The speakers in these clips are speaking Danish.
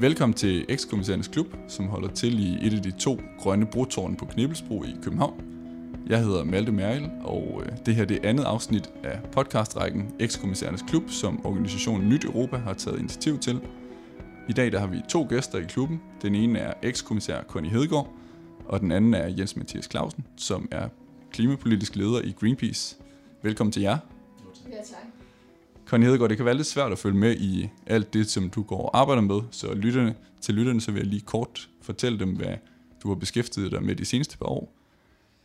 Velkommen til Ekskommissærernes Klub, som holder til i et af de to grønne brotårne på Knibelsbro i København. Jeg hedder Malte Merkel, og øh, det her det er andet afsnit af podcastrækken Ekskommissærernes Klub, som organisationen Nyt Europa har taget initiativ til. I dag der har vi to gæster i klubben. Den ene er ekskommissær Conny Hedegaard, og den anden er Jens Mathias Clausen, som er klimapolitisk leder i Greenpeace. Velkommen til jer. Ja. Conny Hedegaard, det kan være lidt svært at følge med i alt det, som du går og arbejder med, så lytterne, til lytterne så vil jeg lige kort fortælle dem, hvad du har beskæftiget dig med de seneste par år.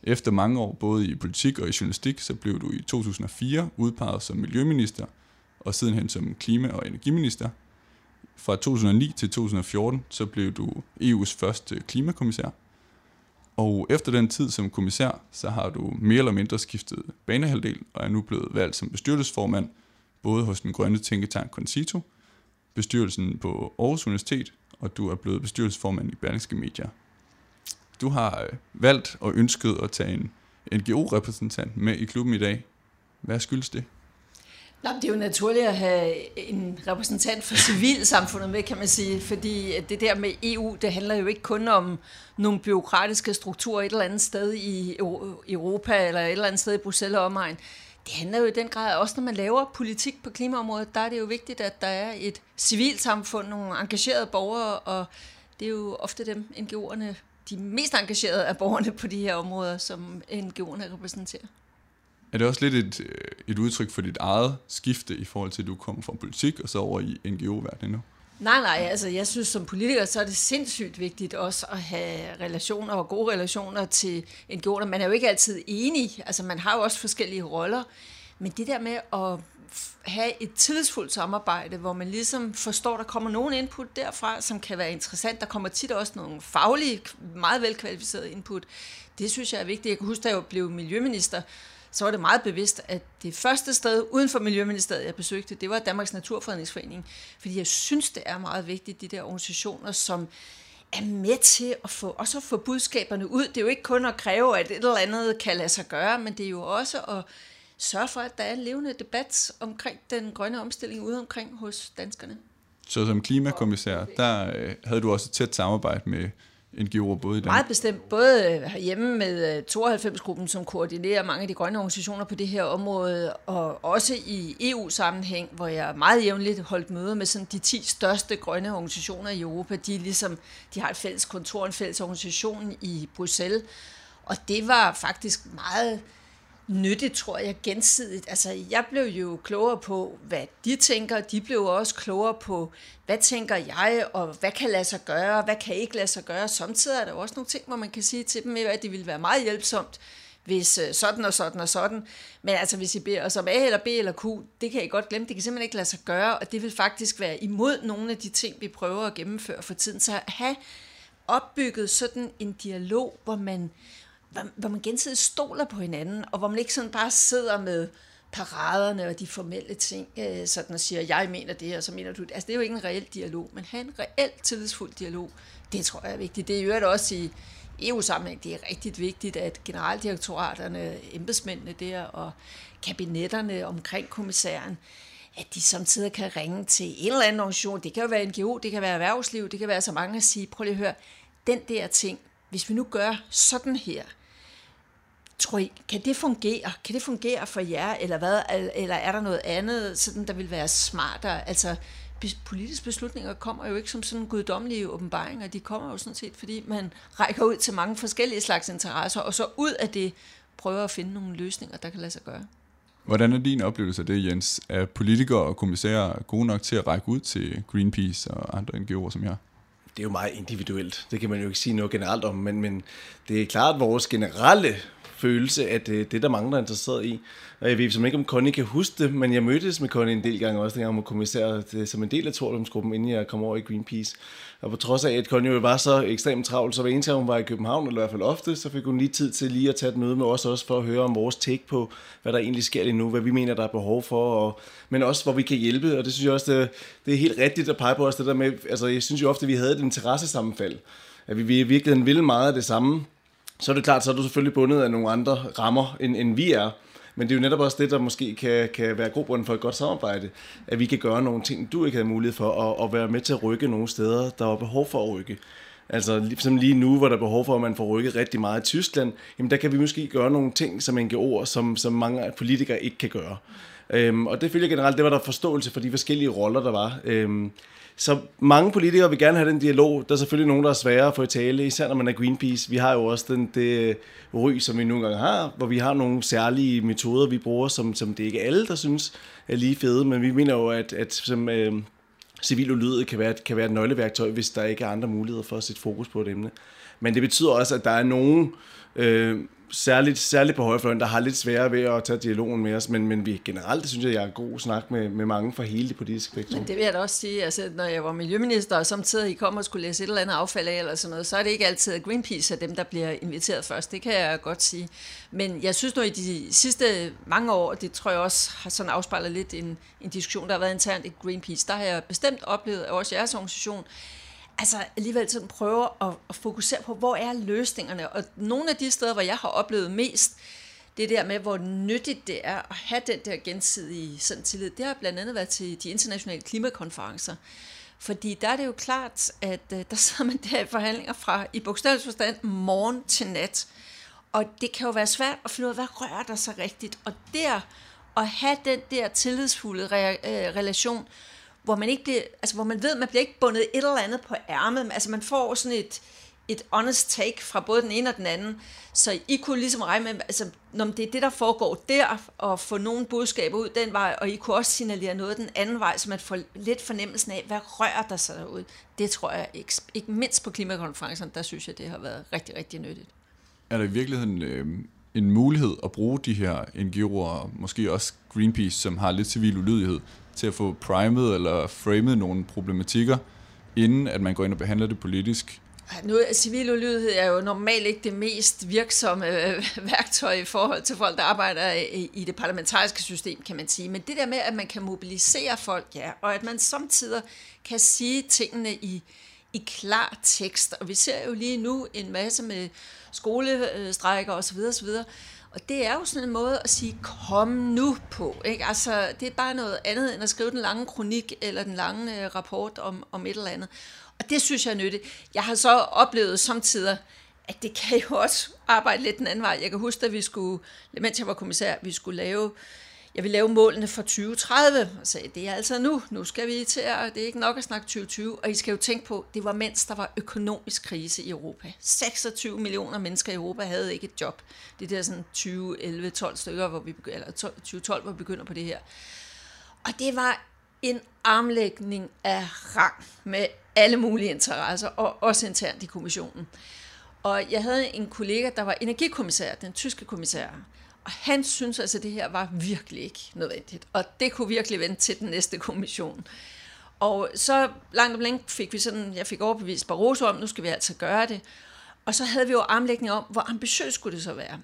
Efter mange år både i politik og i journalistik, så blev du i 2004 udpeget som miljøminister, og sidenhen som klima- og energiminister. Fra 2009 til 2014, så blev du EU's første klimakommissær. Og efter den tid som kommissær, så har du mere eller mindre skiftet banehalvdel, og er nu blevet valgt som bestyrelsesformand både hos den grønne tænketank Concito, bestyrelsen på Aarhus Universitet, og du er blevet bestyrelsesformand i Berlingske Medier. Du har øh, valgt og ønsket at tage en NGO-repræsentant med i klubben i dag. Hvad skyldes det? Nå, det er jo naturligt at have en repræsentant for civilsamfundet med, kan man sige, fordi det der med EU, det handler jo ikke kun om nogle byråkratiske strukturer et eller andet sted i Europa eller et eller andet sted i Bruxelles og omegn det handler jo i den grad, også når man laver politik på klimaområdet, der er det jo vigtigt, at der er et civilsamfund, nogle engagerede borgere, og det er jo ofte dem, NGO'erne, de mest engagerede af borgerne på de her områder, som NGO'erne repræsenterer. Er det også lidt et, øh, et udtryk for dit eget skifte i forhold til, at du kommer fra politik og så over i NGO-verdenen nu? Nej, nej, altså jeg synes som politiker, så er det sindssygt vigtigt også at have relationer og gode relationer til NGO'er. Man er jo ikke altid enig, altså man har jo også forskellige roller, men det der med at have et tillidsfuldt samarbejde, hvor man ligesom forstår, der kommer nogen input derfra, som kan være interessant. Der kommer tit også nogle faglige, meget velkvalificerede input. Det synes jeg er vigtigt. Jeg kan huske, da jeg blev miljøminister, så var det meget bevidst, at det første sted uden for Miljøministeriet, jeg besøgte, det var Danmarks Naturfredningsforening. Fordi jeg synes, det er meget vigtigt, de der organisationer, som er med til at få, også at få budskaberne ud. Det er jo ikke kun at kræve, at et eller andet kan lade sig gøre, men det er jo også at sørge for, at der er en levende debat omkring den grønne omstilling ude omkring hos danskerne. Så som klimakommissær, der øh, havde du også et tæt samarbejde med NGO'er både i Danmark? Meget bestemt, både øh, hjemme med øh, 92-gruppen, som koordinerer mange af de grønne organisationer på det her område, og også i EU-sammenhæng, hvor jeg meget jævnligt holdt møder med sådan de 10 største grønne organisationer i Europa. De, ligesom, de har et fælles kontor, en fælles organisation i Bruxelles, og det var faktisk meget nyttigt, tror jeg, gensidigt. Altså, jeg blev jo klogere på, hvad de tænker. De blev også klogere på, hvad tænker jeg, og hvad kan lade sig gøre, hvad kan ikke lade sig gøre. Samtidig er der også nogle ting, hvor man kan sige til dem, at det ville være meget hjælpsomt, hvis øh, sådan og sådan og sådan. Men altså, hvis I beder os om A eller B eller Q, det kan I godt glemme. Det kan simpelthen ikke lade sig gøre, og det vil faktisk være imod nogle af de ting, vi prøver at gennemføre for tiden. Så have opbygget sådan en dialog, hvor man hvor, hvor man gensidigt stoler på hinanden, og hvor man ikke sådan bare sidder med paraderne og de formelle ting, øh, sådan og siger, jeg mener det, og så mener du det. Altså, det er jo ikke en reel dialog, men have en reelt tillidsfuld dialog, det tror jeg er vigtigt. Det er jo også i EU-sammenhæng, det er rigtig vigtigt, at generaldirektoraterne, embedsmændene der og kabinetterne omkring kommissæren, at de samtidig kan ringe til en eller anden organisation. Det kan jo være NGO, det kan være erhvervsliv, det kan være så mange at sige, prøv lige at høre, den der ting, hvis vi nu gør sådan her, Tror I, kan det fungere? Kan det fungere for jer, eller hvad? Eller er der noget andet, sådan, der vil være smartere? Altså, politiske beslutninger kommer jo ikke som sådan guddommelige åbenbaringer. De kommer jo sådan set, fordi man rækker ud til mange forskellige slags interesser, og så ud af det prøver at finde nogle løsninger, der kan lade sig gøre. Hvordan er din oplevelse af det, Jens? Er politikere og kommissærer gode nok til at række ud til Greenpeace og andre NGO'er som jer? Det er jo meget individuelt. Det kan man jo ikke sige noget generelt om, men, men det er klart, at vores generelle følelse, at det, det er der mange, der er interesseret i. Og jeg ved som ikke, om Connie kan huske det, men jeg mødtes med Connie en del gange også, dengang hun kommissær øh, som en del af Torlumsgruppen, inden jeg kom over i Greenpeace. Og på trods af, at Connie jo var så ekstremt travl, så hver eneste gang hun var i København, eller i hvert fald ofte, så fik hun lige tid til lige at tage et møde med os også for at høre om vores take på, hvad der egentlig sker lige nu, hvad vi mener, der er behov for, og, men også hvor vi kan hjælpe. Og det synes jeg også, det, det er helt rigtigt at pege på os, det der med, altså jeg synes jo ofte, at vi havde et interessesammenfald. At vi, vi i virkeligheden ville meget af det samme, så er det klart, så er du selvfølgelig bundet af nogle andre rammer, end, end vi er. Men det er jo netop også det, der måske kan, kan være grobunden for et godt samarbejde, at vi kan gøre nogle ting, du ikke havde mulighed for, og, og være med til at rykke nogle steder, der er behov for at rykke. Altså ligesom lige nu, hvor der er behov for, at man får rykket rigtig meget i Tyskland, jamen der kan vi måske gøre nogle ting som NGO'er, som, som mange politikere ikke kan gøre. Øhm, og det følger generelt, det var der forståelse for de forskellige roller, der var. Øhm, så mange politikere vil gerne have den dialog. Der er selvfølgelig nogen, der er svære at få i tale, især når man er Greenpeace. Vi har jo også den, det ry, som vi nogle gange har, hvor vi har nogle særlige metoder, vi bruger, som, som det ikke er alle, der synes er lige fede, men vi mener jo, at, at som, øh, civil ulydighed kan være, kan være et nøgleværktøj, hvis der ikke er andre muligheder for at sætte fokus på et emne. Men det betyder også, at der er nogen øh, særligt, særligt på højrefløjen, der har lidt sværere ved at tage dialogen med os, men, men vi generelt, synes jeg, jeg er god snak med, med mange fra hele det politiske spektrum. Men det vil jeg da også sige, altså når jeg var miljøminister, og samtidig I kom og skulle læse et eller andet affald af, eller sådan noget, så er det ikke altid, Greenpeace er dem, der bliver inviteret først. Det kan jeg godt sige. Men jeg synes nu, i de sidste mange år, det tror jeg også har sådan afspejlet lidt en, en diskussion, der har været internt i Greenpeace, der har jeg bestemt oplevet, at også jeres organisation, altså alligevel sådan prøver at, at fokusere på, hvor er løsningerne. Og nogle af de steder, hvor jeg har oplevet mest, det der med, hvor nyttigt det er at have den der gensidige sådan tillid, det har blandt andet været til de internationale klimakonferencer. Fordi der er det jo klart, at øh, der sidder man der i forhandlinger fra i bogstavelig forstand morgen til nat. Og det kan jo være svært at finde ud af, hvad rører der sig rigtigt. Og der at have den der tillidsfulde re- øh, relation, hvor man ikke bliver, altså hvor man ved, man bliver ikke bundet et eller andet på ærmet. Altså man får sådan et, et honest take fra både den ene og den anden. Så I kunne ligesom regne med, altså, når det er det, der foregår der, og få nogle budskaber ud den vej, og I kunne også signalere noget den anden vej, så man får lidt fornemmelsen af, hvad rører der sig derude. Det tror jeg, ikke, ikke mindst på klimakonferencen, der synes jeg, det har været rigtig, rigtig nyttigt. Er der i virkeligheden øh, en mulighed at bruge de her NGO'er, måske også Greenpeace, som har lidt civil ulydighed, til at få primet eller framet nogle problematikker, inden at man går ind og behandler det politisk. Nu civil ulydighed er jo normalt ikke det mest virksomme øh, værktøj i forhold til folk, der arbejder i, i det parlamentariske system, kan man sige. Men det der med, at man kan mobilisere folk, ja, og at man samtidig kan sige tingene i, i klar tekst. Og vi ser jo lige nu en masse med skolestrækker osv. osv. Og det er jo sådan en måde at sige, kom nu på. Ikke? Altså, det er bare noget andet end at skrive den lange kronik eller den lange øh, rapport om, om et eller andet. Og det synes jeg er nyttigt. Jeg har så oplevet samtidig, at det kan jo også arbejde lidt den anden vej. Jeg kan huske, at vi skulle, mens jeg var kommissær, vi skulle lave jeg vil lave målene for 2030, og sagde, det er altså nu, nu skal vi til at, det er ikke nok at snakke 2020, og I skal jo tænke på, det var mens der var økonomisk krise i Europa. 26 millioner mennesker i Europa havde ikke et job. Det er der sådan 2011-12 stykker, hvor vi begynder, eller 2012, hvor vi begynder på det her. Og det var en armlægning af rang med alle mulige interesser, og også internt i kommissionen. Og jeg havde en kollega, der var energikommissær, den tyske kommissær, og han synes altså, at det her var virkelig ikke nødvendigt. Og det kunne virkelig vente til den næste kommission. Og så langt om længe fik vi sådan, jeg fik overbevist Barroso om, nu skal vi altså gøre det. Og så havde vi jo armlægning om, hvor ambitiøst skulle det så være.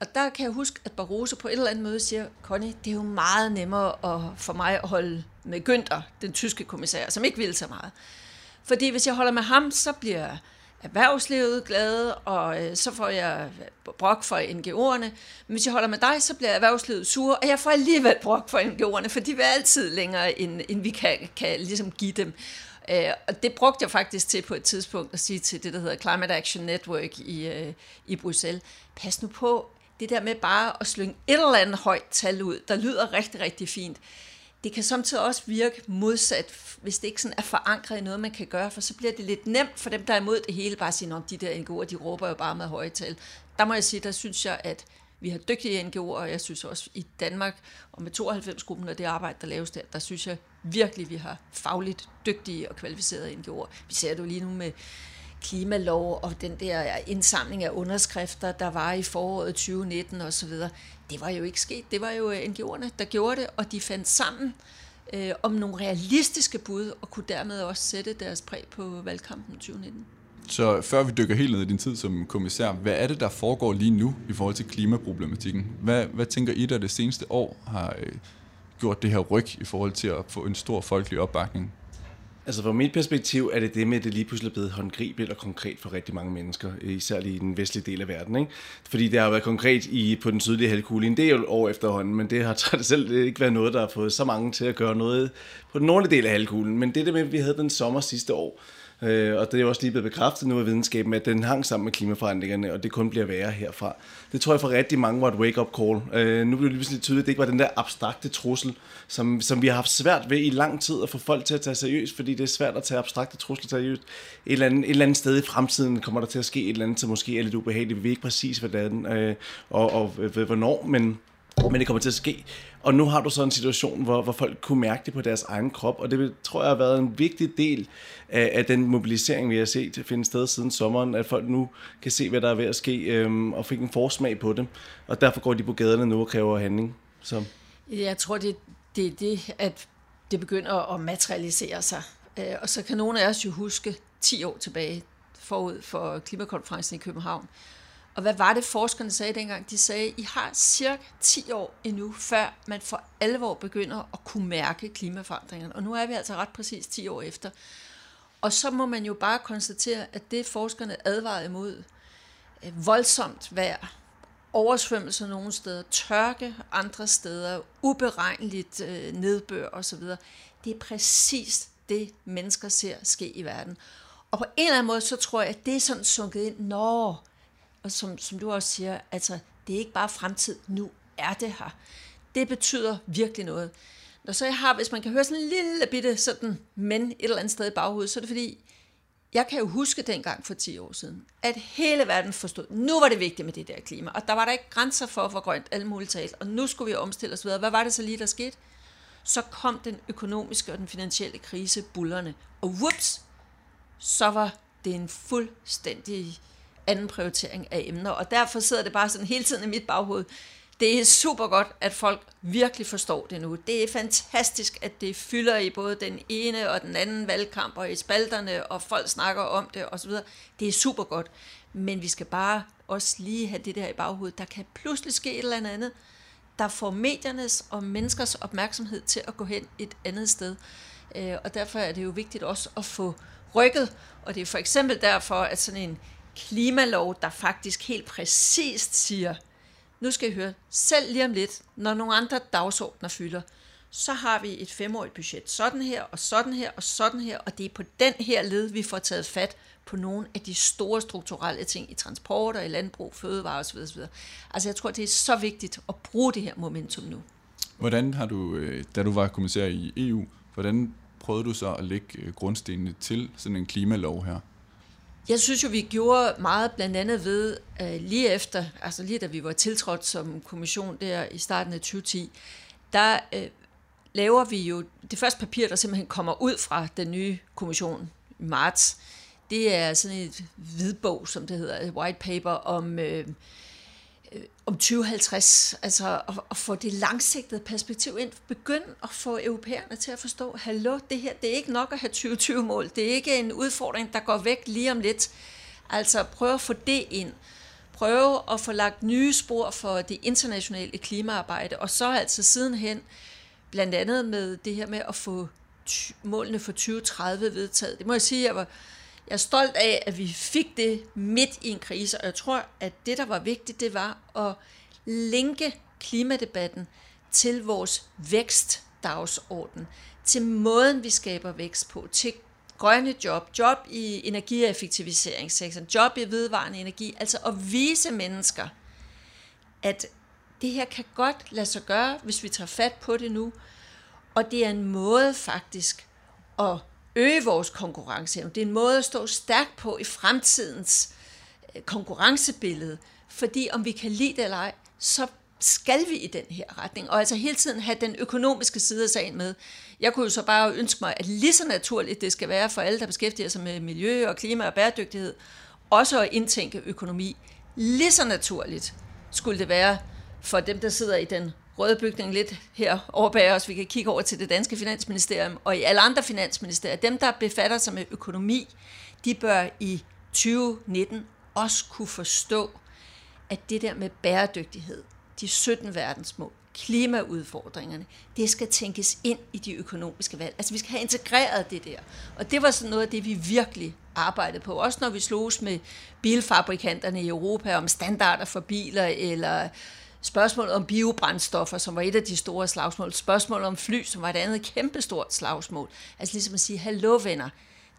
Og der kan jeg huske, at Barroso på et eller andet møde siger, Connie, det er jo meget nemmere at, for mig at holde med Günther, den tyske kommissær, som ikke vil så meget. Fordi hvis jeg holder med ham, så bliver erhvervslivet glade, og øh, så får jeg øh, brok for NGO'erne. Men hvis jeg holder med dig, så bliver erhvervslivet sure, og jeg får alligevel brok for NGO'erne, for de vil altid længere, end, end vi kan, kan ligesom give dem. Øh, og det brugte jeg faktisk til på et tidspunkt at sige til det, der hedder Climate Action Network i, øh, i Bruxelles. Pas nu på, det der med bare at slynge et eller andet højt tal ud, der lyder rigtig, rigtig fint det kan samtidig også virke modsat, hvis det ikke sådan er forankret i noget, man kan gøre, for så bliver det lidt nemt for dem, der er imod det hele, bare at sige, at de der NGO'er, de råber jo bare med høje tal. Der må jeg sige, der synes jeg, at vi har dygtige NGO'er, og jeg synes også i Danmark, og med 92-gruppen og det arbejde, der laves der, der synes jeg virkelig, vi har fagligt dygtige og kvalificerede NGO'er. Vi ser det jo lige nu med klimalov og den der indsamling af underskrifter, der var i foråret 2019 osv., det var jo ikke sket. Det var jo øh, NGO'erne, der gjorde det, og de fandt sammen øh, om nogle realistiske bud, og kunne dermed også sætte deres præg på valgkampen 2019. Så før vi dykker helt ned i din tid som kommissær, hvad er det, der foregår lige nu i forhold til klimaproblematikken? Hvad, hvad tænker I, der det seneste år har øh, gjort det her ryg i forhold til at få en stor folkelig opbakning? Altså fra mit perspektiv er det det med, at det lige pludselig er blevet håndgribeligt og konkret for rigtig mange mennesker, øh, især i den vestlige del af verden. Ikke? Fordi det har været konkret i, på den sydlige halvkugle en del år efterhånden, men det har traditionelt ikke været noget, der har fået så mange til at gøre noget på den nordlige del af halvkuglen. Men det der med, at vi havde den sommer sidste år, Øh, og det er jo også lige blevet bekræftet nu af videnskaben, at den hang sammen med klimaforandringerne, og det kun bliver værre herfra. Det tror jeg for rigtig mange var et wake-up call. Øh, nu bliver det lige pludselig tydeligt, at det ikke var den der abstrakte trussel, som, som vi har haft svært ved i lang tid at få folk til at tage seriøst, fordi det er svært at tage abstrakte trusler seriøst. Et eller, andet, et eller andet sted i fremtiden kommer der til at ske et eller andet, som måske er lidt ubehageligt. Vi ved ikke præcis, hvad øh, og, og, og hvornår, men men det kommer til at ske. Og nu har du så en situation, hvor, hvor folk kunne mærke det på deres egen krop, og det tror jeg har været en vigtig del af, af den mobilisering, vi har set finde sted siden sommeren, at folk nu kan se, hvad der er ved at ske, øhm, og fik en forsmag på det. Og derfor går de på gaderne nu og kræver handling. Så. Jeg tror, det, det er det, at det begynder at materialisere sig. Øh, og så kan nogle af os jo huske 10 år tilbage, forud for klimakonferencen i København, og hvad var det, forskerne sagde dengang? De sagde, I har cirka 10 år endnu, før man for alvor begynder at kunne mærke klimaforandringerne. Og nu er vi altså ret præcis 10 år efter. Og så må man jo bare konstatere, at det forskerne advarede imod, øh, voldsomt vejr, oversvømmelser nogle steder, tørke andre steder, uberegneligt øh, nedbør osv., det er præcis det, mennesker ser ske i verden. Og på en eller anden måde, så tror jeg, at det er sådan sunket ind, når og som, som du også siger, altså, det er ikke bare fremtid, nu er det her. Det betyder virkelig noget. Når så jeg har, hvis man kan høre sådan en lille bitte sådan, men et eller andet sted i baghovedet, så er det fordi, jeg kan jo huske dengang for 10 år siden, at hele verden forstod, nu var det vigtigt med det der klima, og der var der ikke grænser for, hvor grønt alle muligt talt, og nu skulle vi omstille os videre. Hvad var det så lige, der skete? Så kom den økonomiske og den finansielle krise bullerne, og whoops, så var det en fuldstændig anden prioritering af emner. Og derfor sidder det bare sådan hele tiden i mit baghoved. Det er super godt, at folk virkelig forstår det nu. Det er fantastisk, at det fylder i både den ene og den anden valgkamp og i spalterne, og folk snakker om det osv. Det er super godt. Men vi skal bare også lige have det der i baghovedet. Der kan pludselig ske et eller andet, der får mediernes og menneskers opmærksomhed til at gå hen et andet sted. Øh, og derfor er det jo vigtigt også at få rykket. Og det er for eksempel derfor, at sådan en klimalov, der faktisk helt præcist siger, nu skal I høre, selv lige om lidt, når nogle andre dagsordner fylder, så har vi et femårigt budget sådan her, og sådan her, og sådan her, og det er på den her led, vi får taget fat på nogle af de store strukturelle ting i transport og i landbrug, fødevare osv. osv. Altså jeg tror, det er så vigtigt at bruge det her momentum nu. Hvordan har du, øh, da du var kommissær i EU, hvordan prøvede du så at lægge øh, grundstenene til sådan en klimalov her? Jeg synes jo, vi gjorde meget blandt andet ved, øh, lige efter, altså lige da vi var tiltrådt som kommission der i starten af 2010, der øh, laver vi jo det første papir, der simpelthen kommer ud fra den nye kommission i marts. Det er sådan et hvidbog, som det hedder, et white paper om øh, Øh, om 2050, altså at, at få det langsigtede perspektiv ind, begynd at få europæerne til at forstå, hallo, det her, det er ikke nok at have 2020-mål, det er ikke en udfordring, der går væk lige om lidt. Altså prøv at få det ind. Prøve at få lagt nye spor for det internationale klimaarbejde, og så altså sidenhen, blandt andet med det her med at få målene for 2030 vedtaget. Det må jeg sige, jeg var jeg er stolt af, at vi fik det midt i en krise, og jeg tror, at det, der var vigtigt, det var at linke klimadebatten til vores vækstdagsorden, til måden, vi skaber vækst på, til grønne job, job i energieffektiviseringssektoren, job i vedvarende energi, altså at vise mennesker, at det her kan godt lade sig gøre, hvis vi tager fat på det nu, og det er en måde faktisk at øge vores konkurrenceevne. Det er en måde at stå stærkt på i fremtidens øh, konkurrencebillede, fordi om vi kan lide det eller ej, så skal vi i den her retning, og altså hele tiden have den økonomiske side af sagen med. Jeg kunne jo så bare ønske mig, at lige så naturligt det skal være for alle, der beskæftiger sig med miljø og klima og bæredygtighed, også at indtænke økonomi. Lige så naturligt skulle det være for dem, der sidder i den røde bygning lidt her over bag os. Vi kan kigge over til det danske finansministerium og i alle andre finansministerier. Dem, der befatter sig med økonomi, de bør i 2019 også kunne forstå, at det der med bæredygtighed, de 17 verdensmål, klimaudfordringerne, det skal tænkes ind i de økonomiske valg. Altså vi skal have integreret det der. Og det var sådan noget af det, vi virkelig arbejdede på. Også når vi slogs med bilfabrikanterne i Europa om standarder for biler, eller spørgsmålet om biobrændstoffer, som var et af de store slagsmål. Spørgsmålet om fly, som var et andet kæmpestort slagsmål. Altså ligesom at sige, hallo venner,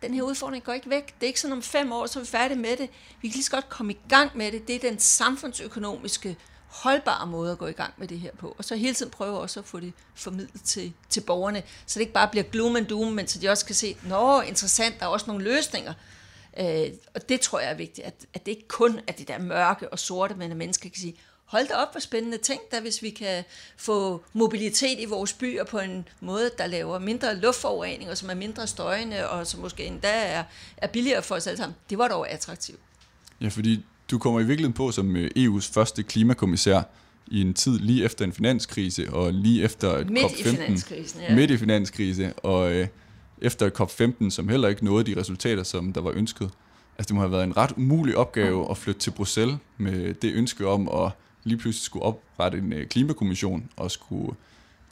den her udfordring går ikke væk. Det er ikke sådan om fem år, så er vi færdige med det. Vi kan lige så godt komme i gang med det. Det er den samfundsøkonomiske holdbare måde at gå i gang med det her på. Og så hele tiden prøve også at få det formidlet til, til borgerne, så det ikke bare bliver gloom and doom, men så de også kan se, nå, interessant, der er også nogle løsninger. Øh, og det tror jeg er vigtigt, at, at det ikke kun er det der mørke og sorte, men at mennesker kan sige, hold da op, hvor spændende ting der, hvis vi kan få mobilitet i vores byer på en måde, der laver mindre luftforurening, og som er mindre støjende, og som måske endda er, er billigere for os alle sammen. Det var dog attraktivt. Ja, fordi du kommer i virkeligheden på som øh, EU's første klimakommissær i en tid lige efter en finanskrise, og lige efter Midt COP15. i finanskrisen, ja. Midt i finanskrise, og øh, efter COP15, som heller ikke nåede de resultater, som der var ønsket. Altså det må have været en ret umulig opgave at flytte til Bruxelles med det ønske om at lige pludselig skulle oprette en øh, klimakommission og skulle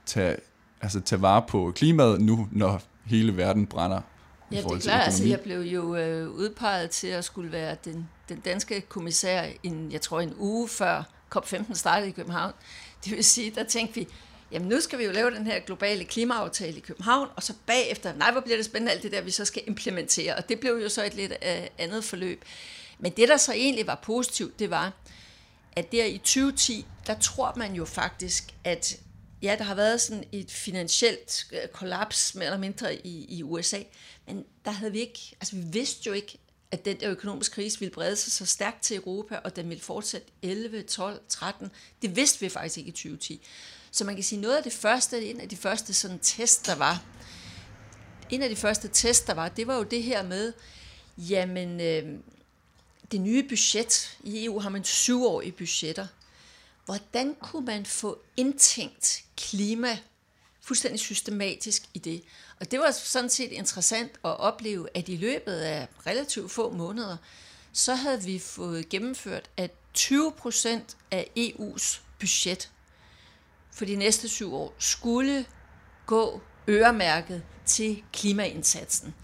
tage, altså tage vare på klimaet nu, når hele verden brænder. Ja, det er klart. Altså, jeg blev jo øh, udpeget til at skulle være den, den danske kommissær, en, jeg tror en uge før COP15 startede i København. Det vil sige, der tænkte vi, jamen nu skal vi jo lave den her globale klimaaftale i København, og så bagefter, nej, hvor bliver det spændende alt det der, vi så skal implementere. Og det blev jo så et lidt øh, andet forløb. Men det, der så egentlig var positivt, det var, at der i 2010, der tror man jo faktisk, at ja, der har været sådan et finansielt øh, kollaps mere eller mindre i, i USA, men der havde vi ikke, altså vi vidste jo ikke, at den der økonomiske krise ville brede sig så stærkt til Europa, og den ville fortsætte 11, 12, 13. Det vidste vi faktisk ikke i 2010. Så man kan sige, noget af det første, en af de første sådan test, der var, en af de første test, der var, det var jo det her med, jamen, øh, det nye budget, i EU har man syvårige budgetter, hvordan kunne man få indtænkt klima fuldstændig systematisk i det? Og det var sådan set interessant at opleve, at i løbet af relativt få måneder, så havde vi fået gennemført, at 20 procent af EU's budget for de næste syv år skulle gå øremærket til klimaindsatsen.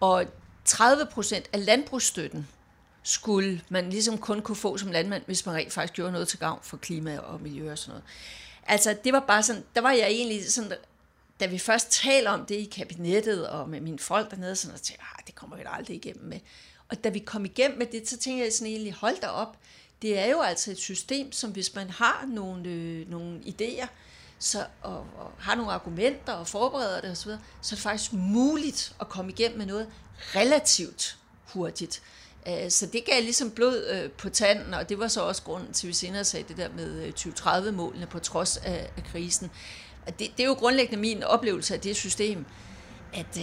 Og 30 procent af landbrugsstøtten skulle man ligesom kun kunne få som landmand, hvis man rent faktisk gjorde noget til gavn for klima og miljø og sådan noget. Altså, det var bare sådan, der var jeg egentlig sådan, da vi først taler om det i kabinettet og med mine folk dernede, sådan, og tænkte, ah, det kommer vi da aldrig igennem med. Og da vi kom igennem med det, så tænkte jeg sådan egentlig, hold da op, det er jo altså et system, som hvis man har nogle, øh, nogle idéer, så, og, og har nogle argumenter og forbereder det osv., så er det faktisk muligt at komme igennem med noget relativt hurtigt. Øh, så det gav ligesom blod øh, på tanden, og det var så også grunden til, at vi senere sagde det der med øh, 2030-målene på trods af, krisen. Og det, det er jo grundlæggende min oplevelse af det system, at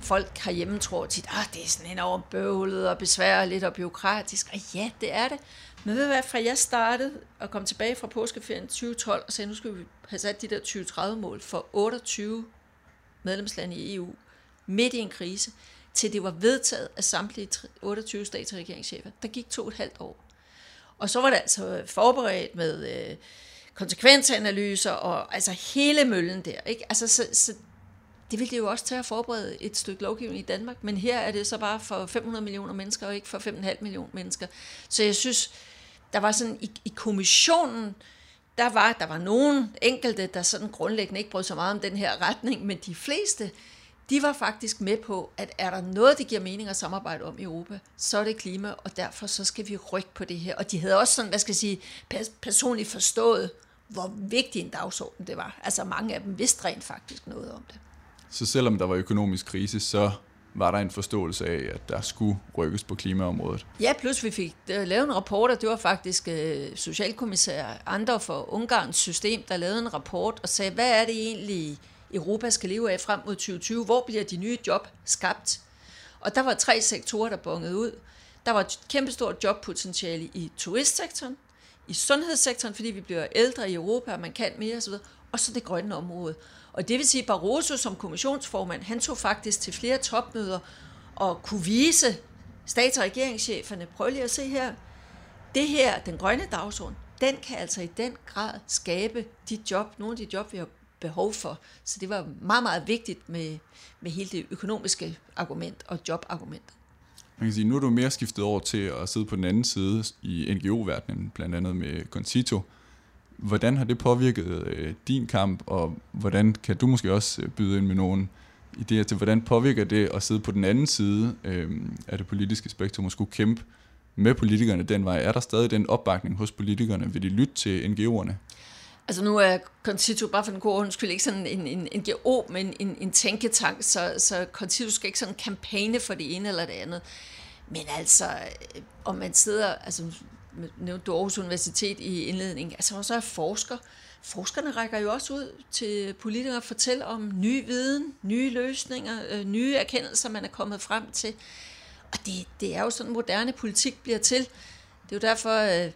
folk herhjemme tror tit, at det er sådan enormt bøvlet og besværligt og byråkratisk. Og ja, det er det. Men ved du hvad, fra jeg startede og kom tilbage fra påskeferien 2012 og sagde, nu skal vi have sat de der 2030-mål for 28 medlemslande i EU midt i en krise, til det var vedtaget af samtlige 28 stats- og regeringschefer. Der gik to og et halvt år. Og så var det altså forberedt med øh, konsekvensanalyser og altså hele møllen der. Ikke? Altså, så, så det ville det jo også tage at forberede et stykke lovgivning i Danmark, men her er det så bare for 500 millioner mennesker, og ikke for 5,5 millioner mennesker. Så jeg synes, der var sådan i, i kommissionen, der var, der var nogen enkelte, der sådan grundlæggende ikke brød så meget om den her retning, men de fleste, de var faktisk med på, at er der noget, det giver mening at samarbejde om i Europa, så er det klima, og derfor så skal vi rykke på det her. Og de havde også sådan, hvad skal jeg sige, pers- personligt forstået, hvor vigtig en dagsorden det var. Altså mange af dem vidste rent faktisk noget om det. Så selvom der var økonomisk krise, så var der en forståelse af, at der skulle rykkes på klimaområdet. Ja, plus vi fik øh, lavet en rapport, og det var faktisk øh, socialkommissær andre for Ungarns system, der lavede en rapport og sagde, hvad er det egentlig, Europa skal leve af frem mod 2020? Hvor bliver de nye job skabt? Og der var tre sektorer, der bongede ud. Der var et kæmpestort jobpotentiale i turistsektoren, i sundhedssektoren, fordi vi bliver ældre i Europa, og man kan mere osv., og så det grønne område. Og det vil sige, Barroso som kommissionsformand, han tog faktisk til flere topmøder og kunne vise stats- og regeringscheferne, prøv lige at se her, det her, den grønne dagsorden, den kan altså i den grad skabe de job, nogle af de job, vi har behov for. Så det var meget, meget vigtigt med, med hele det økonomiske argument og jobargumentet. Man kan sige, nu er du mere skiftet over til at sidde på den anden side i NGO-verdenen, blandt andet med Concito. Hvordan har det påvirket øh, din kamp, og hvordan kan du måske også øh, byde ind med nogle idéer til, hvordan påvirker det at sidde på den anden side øh, af det politiske spektrum og skulle kæmpe med politikerne den vej? Er der stadig den opbakning hos politikerne? Vil de lytte til NGO'erne? Altså nu er Concito, bare for den gode undskyld, ikke sådan en, en, en NGO, men en, en tænketank, så, så Concito skal ikke sådan kampagne for det ene eller det andet. Men altså, øh, om man sidder, altså nævnte du Aarhus Universitet i indledningen, altså så er forsker, forskerne rækker jo også ud til politikere og fortæller om ny viden, nye løsninger, øh, nye erkendelser, man er kommet frem til. Og det, det er jo sådan, moderne politik bliver til. Det er jo derfor, øh,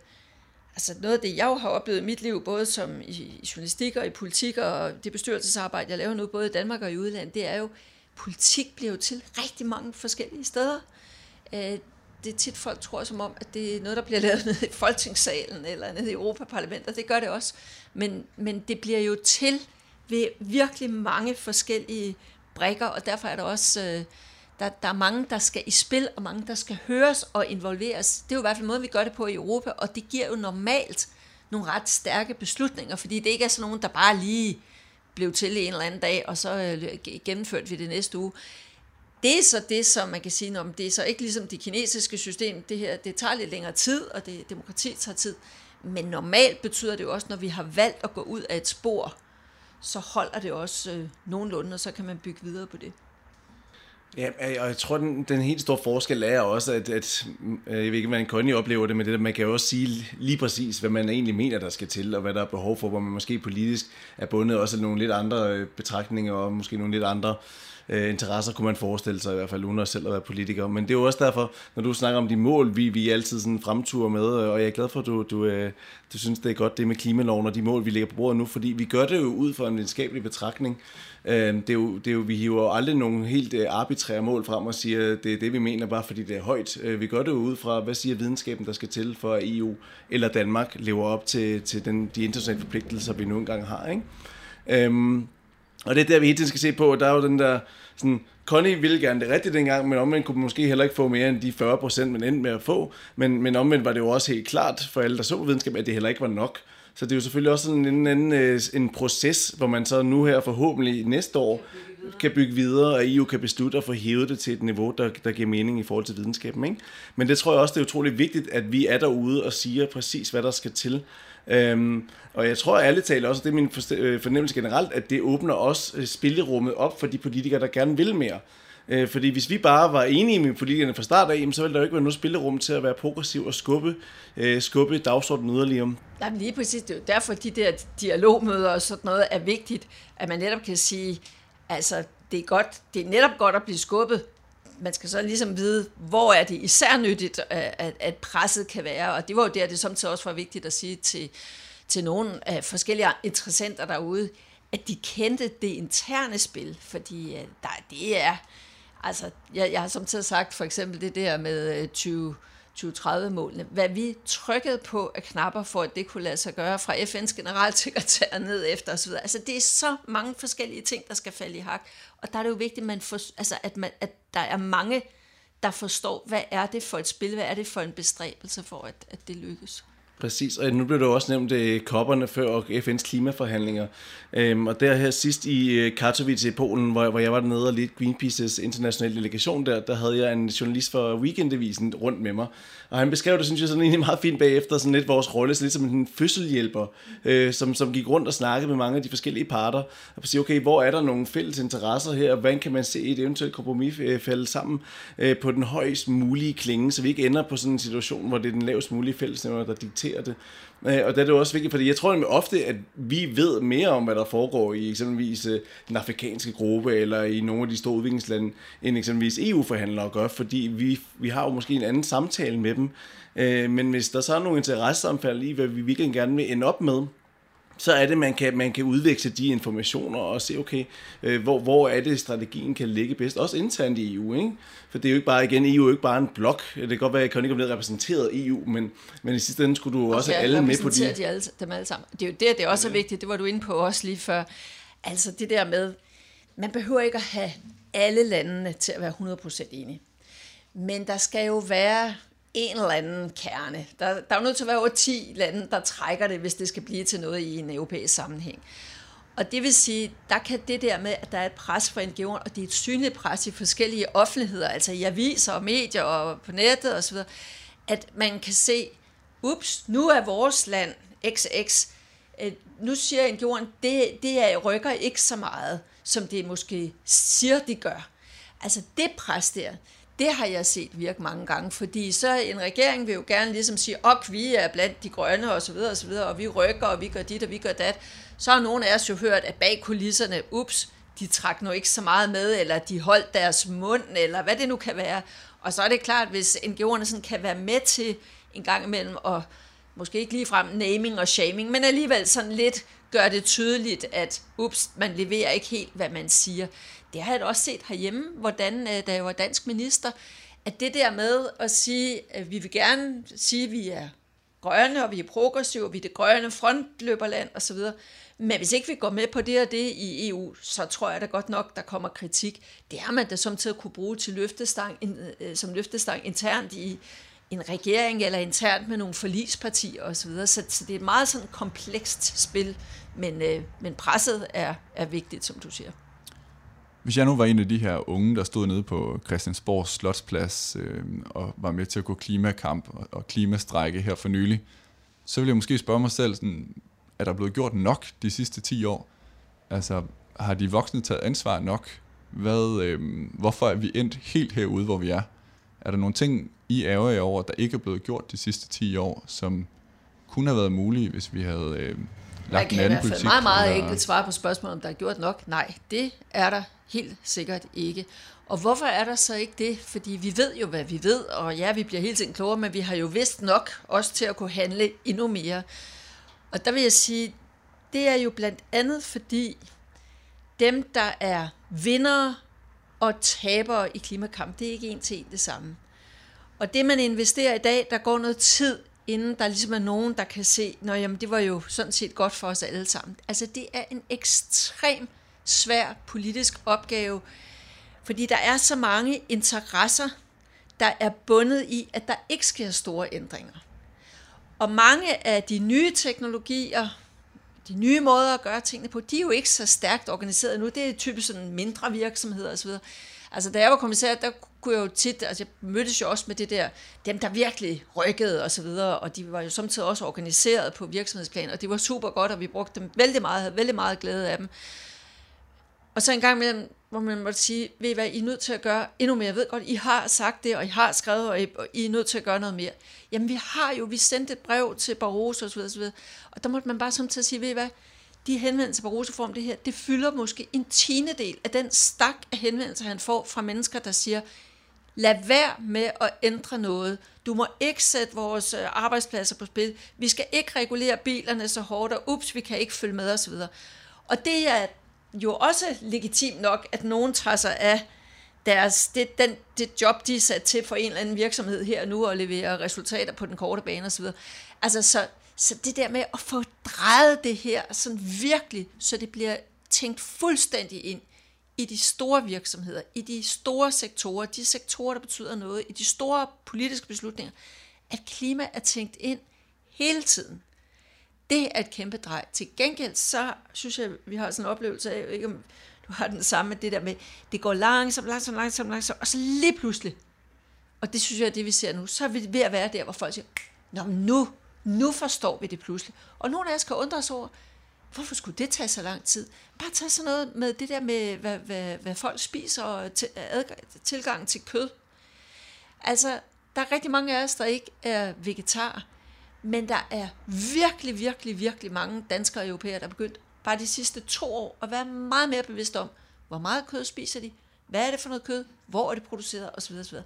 altså noget af det, jeg jo har oplevet i mit liv, både som i, journalistik og i politik, og det bestyrelsesarbejde, jeg laver nu, både i Danmark og i udlandet, det er jo, politik bliver jo til rigtig mange forskellige steder. Øh, det er tit folk tror som om, at det er noget, der bliver lavet nede i Folketingssalen eller nede i Europaparlamentet. Det gør det også. Men, men det bliver jo til ved virkelig mange forskellige brækker, og derfor er der også... Øh, der, der er mange, der skal i spil, og mange, der skal høres og involveres. Det er jo i hvert fald måden, vi gør det på i Europa, og det giver jo normalt nogle ret stærke beslutninger, fordi det ikke er sådan nogen, der bare lige blev til en eller anden dag, og så øh, gennemførte vi det næste uge. Det er så det, som man kan sige, om det er så ikke ligesom det kinesiske system, det her, det tager lidt længere tid, og det, demokrati tager tid. Men normalt betyder det jo også, når vi har valgt at gå ud af et spor, så holder det også øh, nogenlunde, og så kan man bygge videre på det. Ja, øh, og jeg tror, den, den helt store forskel er også, at, at øh, jeg ved ikke, hvordan Conny oplever det, men det, man kan jo også sige lige præcis, hvad man egentlig mener, der skal til, og hvad der er behov for, hvor man måske politisk er bundet også af nogle lidt andre øh, betragtninger, og måske nogle lidt andre øh, Øh, interesser, kunne man forestille sig, i hvert fald uden at selv at være politiker. Men det er jo også derfor, når du snakker om de mål, vi, vi altid sådan fremturer med, øh, og jeg er glad for, at du, du, øh, du synes, det er godt det med klimaloven og de mål, vi lægger på bordet nu, fordi vi gør det jo ud fra en videnskabelig betragtning. Øh, det, er jo, det er jo, vi hiver jo aldrig nogen helt øh, arbitrære mål frem og siger, det er det, vi mener, bare fordi det er højt. Øh, vi gør det jo ud fra, hvad siger videnskaben, der skal til for at EU eller Danmark lever op til, til den, de internationale forpligtelser, vi nu engang har. Ikke? Øhm, og det er der, vi hele tiden skal se på. Der er jo den der, sådan, Connie ville gerne det rigtigt dengang, men omvendt kunne måske heller ikke få mere end de 40 procent, man endte med at få. Men, men omvendt var det jo også helt klart for alle, der så videnskab, at det heller ikke var nok. Så det er jo selvfølgelig også sådan en, en, øh, en proces, hvor man så nu her forhåbentlig næste år kan bygge videre, og EU kan beslutte at få hævet det til et niveau, der, der giver mening i forhold til videnskaben. Ikke? Men det tror jeg også, det er utroligt vigtigt, at vi er derude og siger præcis, hvad der skal til. Øhm, og jeg tror ærligt talt også, det er min øh, fornemmelse generelt, at det åbner også øh, spillerummet op for de politikere, der gerne vil mere. Øh, fordi hvis vi bare var enige med politikerne fra start af, så ville der jo ikke være noget spillerum til at være progressiv og skubbe, øh, skubbe dagsordenen yderligere. Jamen lige præcis, det er jo derfor, de der dialogmøder og sådan noget er vigtigt, at man netop kan sige, altså det er godt, det er netop godt at blive skubbet, man skal så ligesom vide, hvor er det især nyttigt, øh, at, at presset kan være, og det var jo der, det samtidig også var vigtigt at sige til, til nogle af forskellige interessenter derude, at de kendte det interne spil, fordi øh, der, det er, altså, jeg, jeg har samtidig sagt for eksempel det der med øh, 20, 2030-målene, hvad vi trykkede på af knapper for, at det kunne lade sig gøre fra FN's generalsekretær ned efter osv. Altså, det er så mange forskellige ting, der skal falde i hak. Og der er det jo vigtigt, at, man for, altså, at, man, at der er mange, der forstår, hvad er det for et spil, hvad er det for en bestræbelse for, at, at det lykkes. Præcis, og nu blev det også nævnt uh, kopperne før og FN's klimaforhandlinger. Um, og der her sidst i øh, Katowice i Polen, hvor, hvor jeg var dernede og lidt Greenpeace's internationale delegation der, der havde jeg en journalist fra Weekendavisen rundt med mig. Og han beskrev det, synes jeg, sådan egentlig meget fint bagefter, sådan lidt vores rolle, så lidt som en fødselhjælper, øh, som, som gik rundt og snakkede med mange af de forskellige parter, og sige, okay, hvor er der nogle fælles interesser her, og hvordan kan man se et eventuelt kompromis øh, falde sammen øh, på den højst mulige klinge, så vi ikke ender på sådan en situation, hvor det er den lavest mulige fællesnævner, der dikterer håndtere det. Øh, og det er det også vigtigt, fordi jeg tror nemlig ofte, at vi ved mere om, hvad der foregår i eksempelvis øh, den afrikanske gruppe, eller i nogle af de store udviklingslande, end eksempelvis EU-forhandlere gør, fordi vi, vi har jo måske en anden samtale med dem. Øh, men hvis der så er nogle interesseomfald i, hvad vi virkelig gerne vil ende op med, så er det, man kan, man kan udveksle de informationer og se, okay, øh, hvor, hvor er det, strategien kan ligge bedst, også internt i EU, ikke? For det er jo ikke bare, igen, EU er jo ikke bare en blok. Det kan godt være, at Connie bliver repræsenteret EU, men, men i sidste ende skulle du også have alle med på de... de alle, dem alle sammen. Det er jo det, det er også okay. vigtigt, det var du inde på også lige før. Altså det der med, man behøver ikke at have alle landene til at være 100% enige. Men der skal jo være en eller anden kerne. Der, der er jo nødt til at være over 10 lande, der trækker det, hvis det skal blive til noget i en europæisk sammenhæng. Og det vil sige, der kan det der med, at der er et pres for NGO'en, og det er et synligt pres i forskellige offentligheder, altså i aviser og medier og på nettet osv., at man kan se, ups, nu er vores land XX, øh, nu siger NGO'en, det, det er, rykker ikke så meget, som det måske siger, de gør. Altså det pres der, det har jeg set virke mange gange, fordi så en regering vil jo gerne ligesom sige, op, vi er blandt de grønne og så videre og så videre, og vi rykker, og vi gør dit, og vi gør dat. Så har nogle af os jo hørt, at bag kulisserne, ups, de trak nu ikke så meget med, eller de holdt deres mund, eller hvad det nu kan være. Og så er det klart, hvis NGO'erne sådan kan være med til en gang imellem, og måske ikke lige frem naming og shaming, men alligevel sådan lidt gør det tydeligt, at ups, man leverer ikke helt, hvad man siger det har jeg da også set herhjemme, hvordan, øh, da jeg var dansk minister, at det der med at sige, at vi vil gerne sige, at vi er grønne, og vi er progressive, og vi er det grønne frontløberland osv., men hvis ikke vi går med på det og det i EU, så tror jeg da godt nok, der kommer kritik. Det har man da som til at kunne bruge til løftestang, øh, som løftestang internt i en regering eller internt med nogle forlispartier osv. Så, så det er et meget sådan komplekst spil, men, øh, men presset er, er vigtigt, som du siger. Hvis jeg nu var en af de her unge, der stod nede på Christiansborgs Slotsplads øh, og var med til at gå klimakamp og, og klimastrække her for nylig, så ville jeg måske spørge mig selv, sådan, er der blevet gjort nok de sidste 10 år? Altså, har de voksne taget ansvar nok? Hvad, øh, hvorfor er vi endt helt herude, hvor vi er? Er der nogle ting, I ærger jer over, der ikke er blevet gjort de sidste 10 år, som kunne have været mulige, hvis vi havde øh, lagt en anden politik? meget, meget eller... enkelt svare på spørgsmålet, om der er gjort nok. Nej, det er der Helt sikkert ikke. Og hvorfor er der så ikke det? Fordi vi ved jo, hvad vi ved, og ja, vi bliver hele tiden klogere, men vi har jo vidst nok også til at kunne handle endnu mere. Og der vil jeg sige, det er jo blandt andet fordi dem, der er vinder og tabere i klimakamp, det er ikke en til en det samme. Og det, man investerer i dag, der går noget tid, inden der ligesom er nogen, der kan se, når jamen, det var jo sådan set godt for os alle sammen. Altså, det er en ekstrem svær politisk opgave, fordi der er så mange interesser, der er bundet i, at der ikke sker store ændringer. Og mange af de nye teknologier, de nye måder at gøre tingene på, de er jo ikke så stærkt organiseret nu. Det er typisk sådan mindre virksomheder osv. Altså, da jeg var kommissær, der kunne jeg jo tit, altså jeg mødtes jo også med det der, dem der virkelig rykkede og så videre, og de var jo samtidig også organiseret på virksomhedsplan, og det var super godt, og vi brugte dem vældig meget, havde vældig meget glæde af dem. Og så en gang imellem, hvor man måtte sige, ved I hvad, I er nødt til at gøre endnu mere. Jeg ved godt, I har sagt det, og I har skrevet, og I, og I er nødt til at gøre noget mere. Jamen vi har jo, vi sendte et brev til Barroso osv. osv. Og der måtte man bare samtidig sige, ved I hvad, de henvendelser, Barroso får om det her, det fylder måske en tiende del af den stak af henvendelser, han får fra mennesker, der siger, lad være med at ændre noget. Du må ikke sætte vores øh, arbejdspladser på spil. Vi skal ikke regulere bilerne så hårdt, og ups, vi kan ikke følge med osv. Og det er jo også legitimt nok, at nogen tager sig af deres, det, den, det job, de er sat til for en eller anden virksomhed her nu, og levere resultater på den korte bane osv. Altså, så, så det der med at få drejet det her sådan virkelig, så det bliver tænkt fuldstændig ind i de store virksomheder, i de store sektorer, de sektorer, der betyder noget, i de store politiske beslutninger, at klima er tænkt ind hele tiden. Det er et kæmpe drej. Til gengæld, så synes jeg, vi har sådan en oplevelse af, ikke om du har den samme med det der med, det går langsomt, langsomt, langsomt, langsomt, og så lige pludselig, og det synes jeg er det, vi ser nu, så er vi ved at være der, hvor folk siger, Nå, nu, nu forstår vi det pludselig. Og nogle af os kan undre os over, hvorfor skulle det tage så lang tid? Bare tage sådan noget med det der med, hvad, hvad, hvad folk spiser og adgang, tilgang til kød. Altså, der er rigtig mange af os, der ikke er vegetarer. Men der er virkelig, virkelig, virkelig mange danskere og europæere, der er begyndt bare de sidste to år at være meget mere bevidst om, hvor meget kød spiser de, hvad er det for noget kød, hvor er det produceret osv. osv.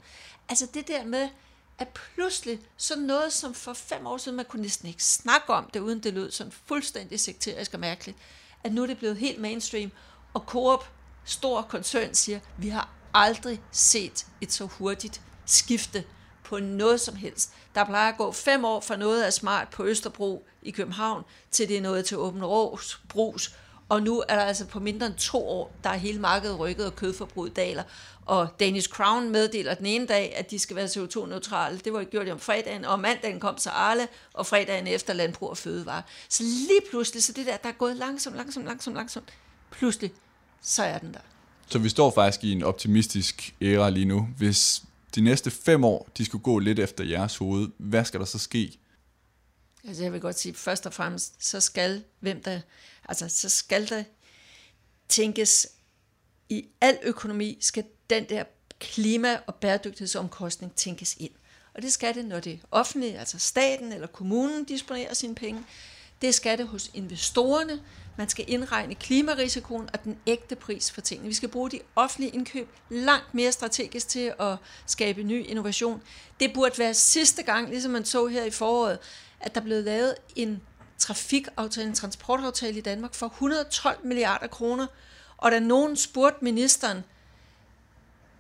Altså det der med, at pludselig sådan noget, som for fem år siden, man kunne næsten ikke snakke om det, uden det lød sådan fuldstændig sekterisk og mærkeligt, at nu er det blevet helt mainstream, og Coop, stor koncern, siger, vi har aldrig set et så hurtigt skifte på noget som helst. Der plejer at gå fem år fra noget af smart på Østerbro i København, til det er noget til Åben Rås, Brus, og nu er der altså på mindre end to år, der er hele markedet rykket, og kødforbruget daler. Og Danish Crown meddeler den ene dag, at de skal være CO2-neutrale. Det var gjort de om fredagen, og mandagen kom så Arle, og fredagen efter Landbrug og Fødevare. Så lige pludselig, så det der, der er gået langsomt, langsomt, langsomt, langsomt, pludselig, så er den der. Så vi står faktisk i en optimistisk æra lige nu. Hvis de næste fem år, de skulle gå lidt efter jeres hoved, hvad skal der så ske? Altså jeg vil godt sige, først og fremmest, så skal, hvem der, altså så skal der tænkes, i al økonomi skal den der klima- og bæredygtighedsomkostning tænkes ind. Og det skal det, når det offentlige, altså staten eller kommunen disponerer sine penge. Det skal det hos investorerne. Man skal indregne klimarisikoen og den ægte pris for tingene. Vi skal bruge de offentlige indkøb langt mere strategisk til at skabe ny innovation. Det burde være sidste gang, ligesom man så her i foråret, at der blev lavet en trafikaftale, en transportaftale i Danmark for 112 milliarder kroner. Og da nogen spurgte ministeren,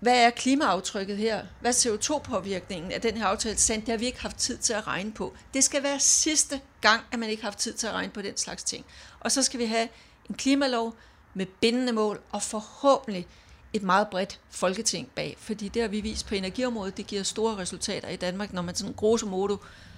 hvad er klimaaftrykket her? Hvad er CO2-påvirkningen af den her aftale? Sandt, det har vi ikke haft tid til at regne på. Det skal være sidste gang, at man ikke har haft tid til at regne på den slags ting. Og så skal vi have en klimalov med bindende mål, og forhåbentlig et meget bredt folketing bag. Fordi det har vi vist på energiområdet, det giver store resultater i Danmark, når man sådan grosso modo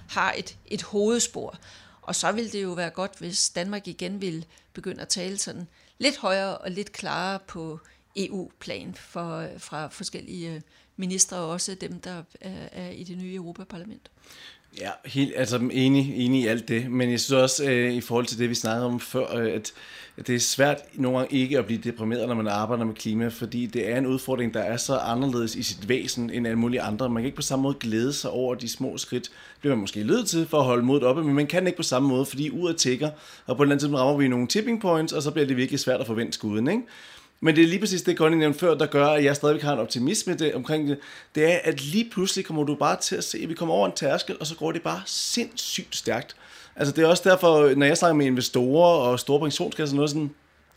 har et, et hovedspor. Og så vil det jo være godt, hvis Danmark igen vil begynde at tale sådan lidt højere og lidt klarere på EU-plan for, fra forskellige øh, ministre, og også dem, der er, er i det nye Europaparlament. Ja, helt, altså enig, enig i alt det, men jeg synes også, øh, i forhold til det, vi snakkede om før, øh, at det er svært nogle gange ikke at blive deprimeret, når man arbejder med klima, fordi det er en udfordring, der er så anderledes i sit væsen end alle mulige andre. Man kan ikke på samme måde glæde sig over de små skridt. Det bliver man måske nødt til for at holde modet oppe, men man kan ikke på samme måde, fordi uret tækker, og på et eller andet tidspunkt rammer vi nogle tipping points, og så bliver det virkelig svært at forvente skuden, ikke? Men det er lige præcis det, Conny nævnte før, der gør, at jeg stadigvæk har en optimisme det, omkring det. Det er, at lige pludselig kommer du bare til at se, at vi kommer over en tærskel, og så går det bare sindssygt stærkt. Altså det er også derfor, når jeg snakker med investorer og store pensionskasser, noget sådan,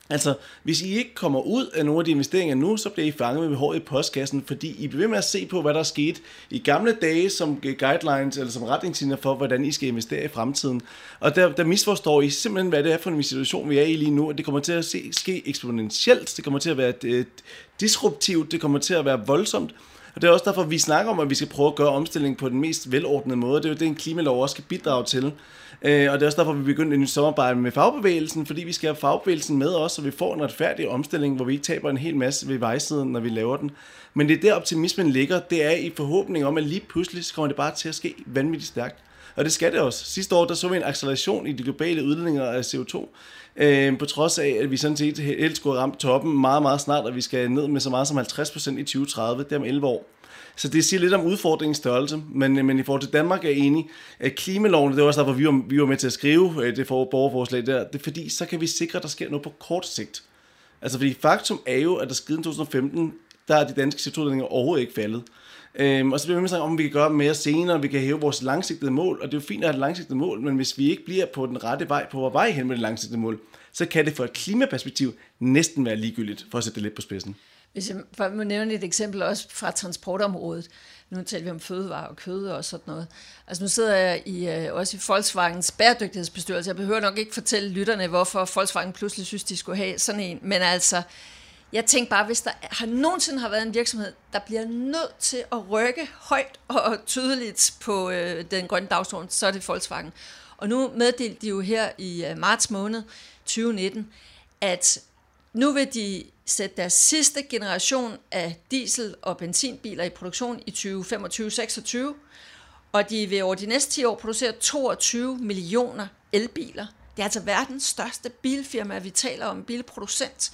Altså, hvis I ikke kommer ud af nogle af de investeringer nu, så bliver I fanget med håret i postkassen, fordi I bliver ved med at se på, hvad der er sket i gamle dage som guidelines, eller som retningslinjer for, hvordan I skal investere i fremtiden. Og der, der misforstår I simpelthen, hvad det er for en situation, vi er i lige nu, og det kommer til at se, ske eksponentielt, det kommer til at være et, disruptivt, det kommer til at være voldsomt, og det er også derfor, vi snakker om, at vi skal prøve at gøre omstilling på den mest velordnede måde. Det er jo det, en klimalov også skal bidrage til. Øh, og det er også derfor, vi begyndte en samarbejde med fagbevægelsen, fordi vi skal have fagbevægelsen med os, så vi får en retfærdig omstilling, hvor vi ikke taber en hel masse ved vejsiden, når vi laver den. Men det er der optimismen ligger, det er i forhåbning om, at lige pludselig så kommer det bare til at ske vanvittigt stærkt. Og det skal det også. Sidste år der så vi en acceleration i de globale udledninger af CO2, øh, på trods af, at vi sådan set helst skulle ramme toppen meget, meget snart, og vi skal ned med så meget som 50% i 2030, det er om 11 år. Så det siger lidt om udfordringens størrelse, men, men i forhold til Danmark er jeg enig, at klimaloven, det var også derfor, vi var, vi var med til at skrive øh, det for borgerforslag der, det er fordi, så kan vi sikre, at der sker noget på kort sigt. Altså fordi faktum er jo, at der siden 2015, der er de danske CO2-udledninger overhovedet ikke faldet. Øhm, og så bliver vi med om, vi kan gøre mere senere, vi kan hæve vores langsigtede mål, og det er jo fint at have et langsigtet mål, men hvis vi ikke bliver på den rette vej, på vores vej hen med det langsigtede mål, så kan det fra et klimaperspektiv næsten være ligegyldigt, for at sætte det lidt på spidsen. Hvis jeg for må nævne et eksempel også fra transportområdet. Nu taler vi om fødevarer og kød og sådan noget. Altså nu sidder jeg i, øh, også i Volkswagens bæredygtighedsbestyrelse. Jeg behøver nok ikke fortælle lytterne, hvorfor Volkswagen pludselig synes, de skulle have sådan en. Men altså, jeg tænkte bare, hvis der har nogensinde har været en virksomhed, der bliver nødt til at rykke højt og tydeligt på øh, den grønne dagsorden, så er det Volkswagen. Og nu meddelte de jo her i øh, marts måned 2019, at nu vil de sætte deres sidste generation af diesel- og benzinbiler i produktion i 2025-26, og de vil over de næste 10 år producere 22 millioner elbiler. Det er altså verdens største bilfirma, vi taler om, bilproducent.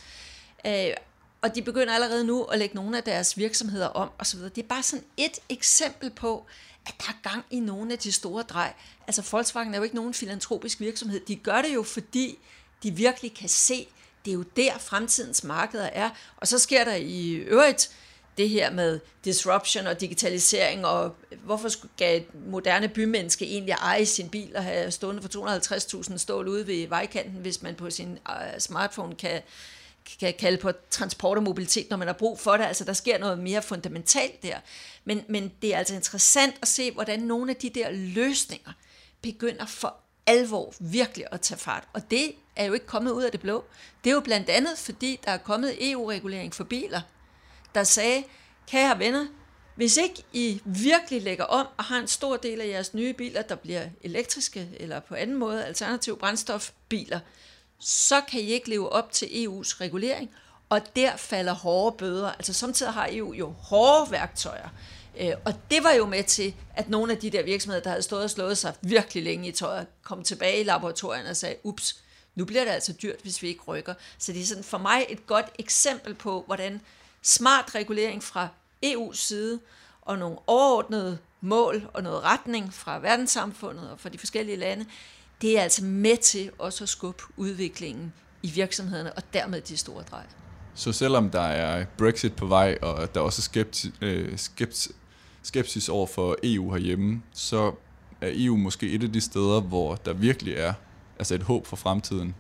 Øh, og de begynder allerede nu at lægge nogle af deres virksomheder om osv. Det er bare sådan et eksempel på, at der er gang i nogle af de store drej. Altså Volkswagen er jo ikke nogen filantropisk virksomhed. De gør det jo, fordi de virkelig kan se, det er jo der fremtidens markeder er. Og så sker der i øvrigt det her med disruption og digitalisering, og hvorfor skal et moderne bymenneske egentlig eje sin bil og have stående for 250.000 stål ude ved vejkanten, hvis man på sin øh, smartphone kan, kan kalde på transport og mobilitet, når man har brug for det. Altså, der sker noget mere fundamentalt der. Men, men det er altså interessant at se, hvordan nogle af de der løsninger begynder for alvor virkelig at tage fart. Og det er jo ikke kommet ud af det blå. Det er jo blandt andet, fordi der er kommet EU-regulering for biler, der sagde, kære venner, hvis ikke I virkelig lægger om og har en stor del af jeres nye biler, der bliver elektriske eller på anden måde alternativ brændstofbiler, så kan I ikke leve op til EU's regulering, og der falder hårde bøder. Altså samtidig har EU jo hårde værktøjer. Øh, og det var jo med til, at nogle af de der virksomheder, der havde stået og slået sig virkelig længe i tøjet, kom tilbage i laboratorierne og sagde, ups, nu bliver det altså dyrt, hvis vi ikke rykker. Så det er sådan for mig et godt eksempel på, hvordan smart regulering fra EU's side og nogle overordnede mål og noget retning fra verdenssamfundet og fra de forskellige lande, det er altså med til også at skubbe udviklingen i virksomhederne og dermed de store drej. Så selvom der er Brexit på vej, og der også skepti, øh, skepti, skepsis over for EU herhjemme, så er EU måske et af de steder, hvor der virkelig er altså et håb for fremtiden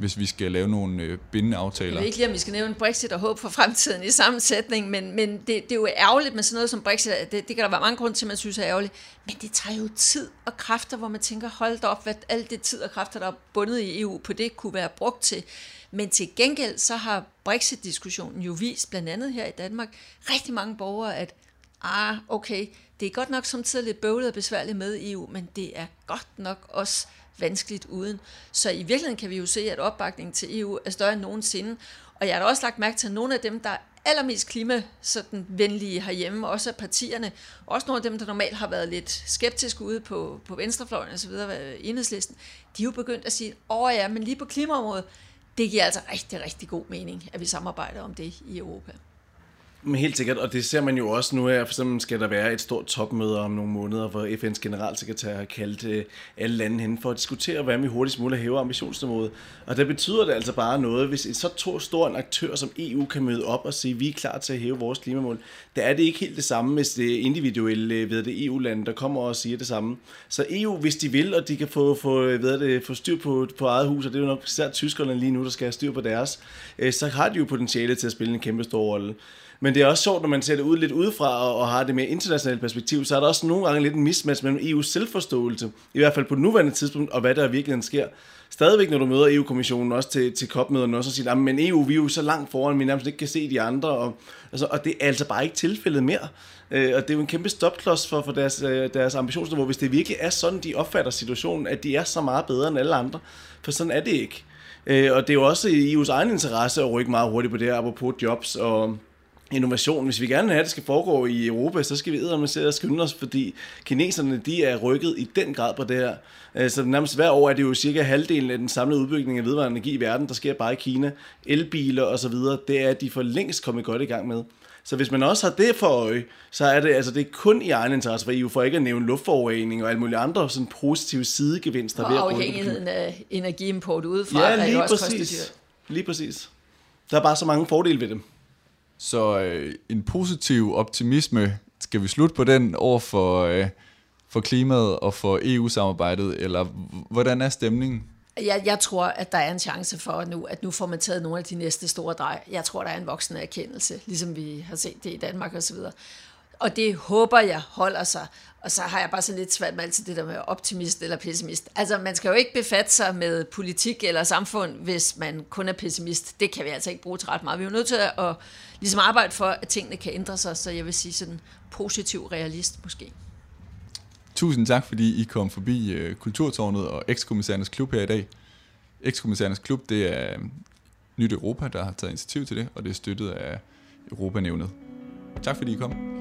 hvis vi skal lave nogle øh, bindende aftaler. Jeg ved ikke lige, om vi skal nævne Brexit og håb for fremtiden i sammensætning, men, men det, det er jo ærgerligt med sådan noget som Brexit. Det, det kan der være mange grunde til, at man synes er ærgerligt. Men det tager jo tid og kræfter, hvor man tænker, hold da op, hvad alt det tid og kræfter, der er bundet i EU, på det kunne være brugt til. Men til gengæld, så har Brexit-diskussionen jo vist, blandt andet her i Danmark, rigtig mange borgere, at ah, okay, det er godt nok samtidig lidt bøvlet og besværligt med EU, men det er godt nok også vanskeligt uden. Så i virkeligheden kan vi jo se, at opbakningen til EU er større end nogensinde. Og jeg har da også lagt mærke til, at nogle af dem, der er allermest klima venlige herhjemme, også af partierne, også nogle af dem, der normalt har været lidt skeptiske ude på, på venstrefløjen osv., øh, enhedslisten, de er jo begyndt at sige, åh ja, men lige på klimaområdet, det giver altså rigtig, rigtig god mening, at vi samarbejder om det i Europa. Men helt sikkert, og det ser man jo også nu her, for eksempel skal der være et stort topmøde om nogle måneder, hvor FN's generalsekretær har kaldt øh, alle lande hen for at diskutere, hvordan vi hurtigst muligt hæver ambitionsniveauet. Og det betyder det altså bare noget, hvis et så to stor en aktør som EU kan møde op og sige, vi er klar til at hæve vores klimamål. Der er det ikke helt det samme, hvis det er individuelle øh, ved det EU-lande, der kommer og siger det samme. Så EU, hvis de vil, og de kan få, få, øh, ved det, få styr på, på eget hus, og det er jo nok især tyskerne lige nu, der skal have styr på deres, så har de jo potentiale til at spille en kæmpe stor rolle. Men det er også sjovt, når man ser det ud lidt udefra og, og har det mere internationale perspektiv, så er der også nogle gange lidt en mismatch mellem EU's selvforståelse, i hvert fald på det nuværende tidspunkt, og hvad der i virkeligheden sker. Stadigvæk, når du møder EU-kommissionen også til, til COP-møderne, og så siger, men EU, vi er jo så langt foran, vi nærmest ikke kan se de andre, og, altså, og det er altså bare ikke tilfældet mere. Øh, og det er jo en kæmpe stopklods for, for deres, øh, deres ambitionsniveau, hvis det virkelig er sådan, de opfatter situationen, at de er så meget bedre end alle andre. For sådan er det ikke. Øh, og det er jo også i EU's egen interesse at rykke meget hurtigt på det her, apropos jobs og innovation. Hvis vi gerne vil have, at det skal foregå i Europa, så skal vi eddermame og skynde os, fordi kineserne de er rykket i den grad på det her. Øh, så nærmest hver år er det jo cirka halvdelen af den samlede udbygning af vedvarende energi i verden, der sker bare i Kina. Elbiler og så videre, det er de for længst kommet godt i gang med. Så hvis man også har det for øje, så er det, altså det er kun i egen interesse for EU, for ikke at nævne luftforurening og alle mulige andre sådan positive sidegevinster. Og afhængigheden af energiimport udefra ja, lige er også præcis. Lige præcis. Der er bare så mange fordele ved dem. Så øh, en positiv optimisme, skal vi slutte på den over for, øh, for klimaet og for EU-samarbejdet, eller hvordan er stemningen? Jeg, jeg tror, at der er en chance for nu, at nu får man taget nogle af de næste store drej. Jeg tror, der er en voksende erkendelse, ligesom vi har set det i Danmark osv. Og det håber jeg holder sig. Og så har jeg bare så lidt svært med altid det der med optimist eller pessimist. Altså, man skal jo ikke befatte sig med politik eller samfund, hvis man kun er pessimist. Det kan vi altså ikke bruge til ret meget. Vi er jo nødt til at ligesom arbejde for, at tingene kan ændre sig, så jeg vil sige sådan positiv realist måske. Tusind tak, fordi I kom forbi øh, Kulturtårnet og Ekskommissærernes Klub her i dag. Ekskommissærernes Klub, det er øh, Nyt Europa, der har taget initiativ til det, og det er støttet af Europanævnet. Tak fordi I kom.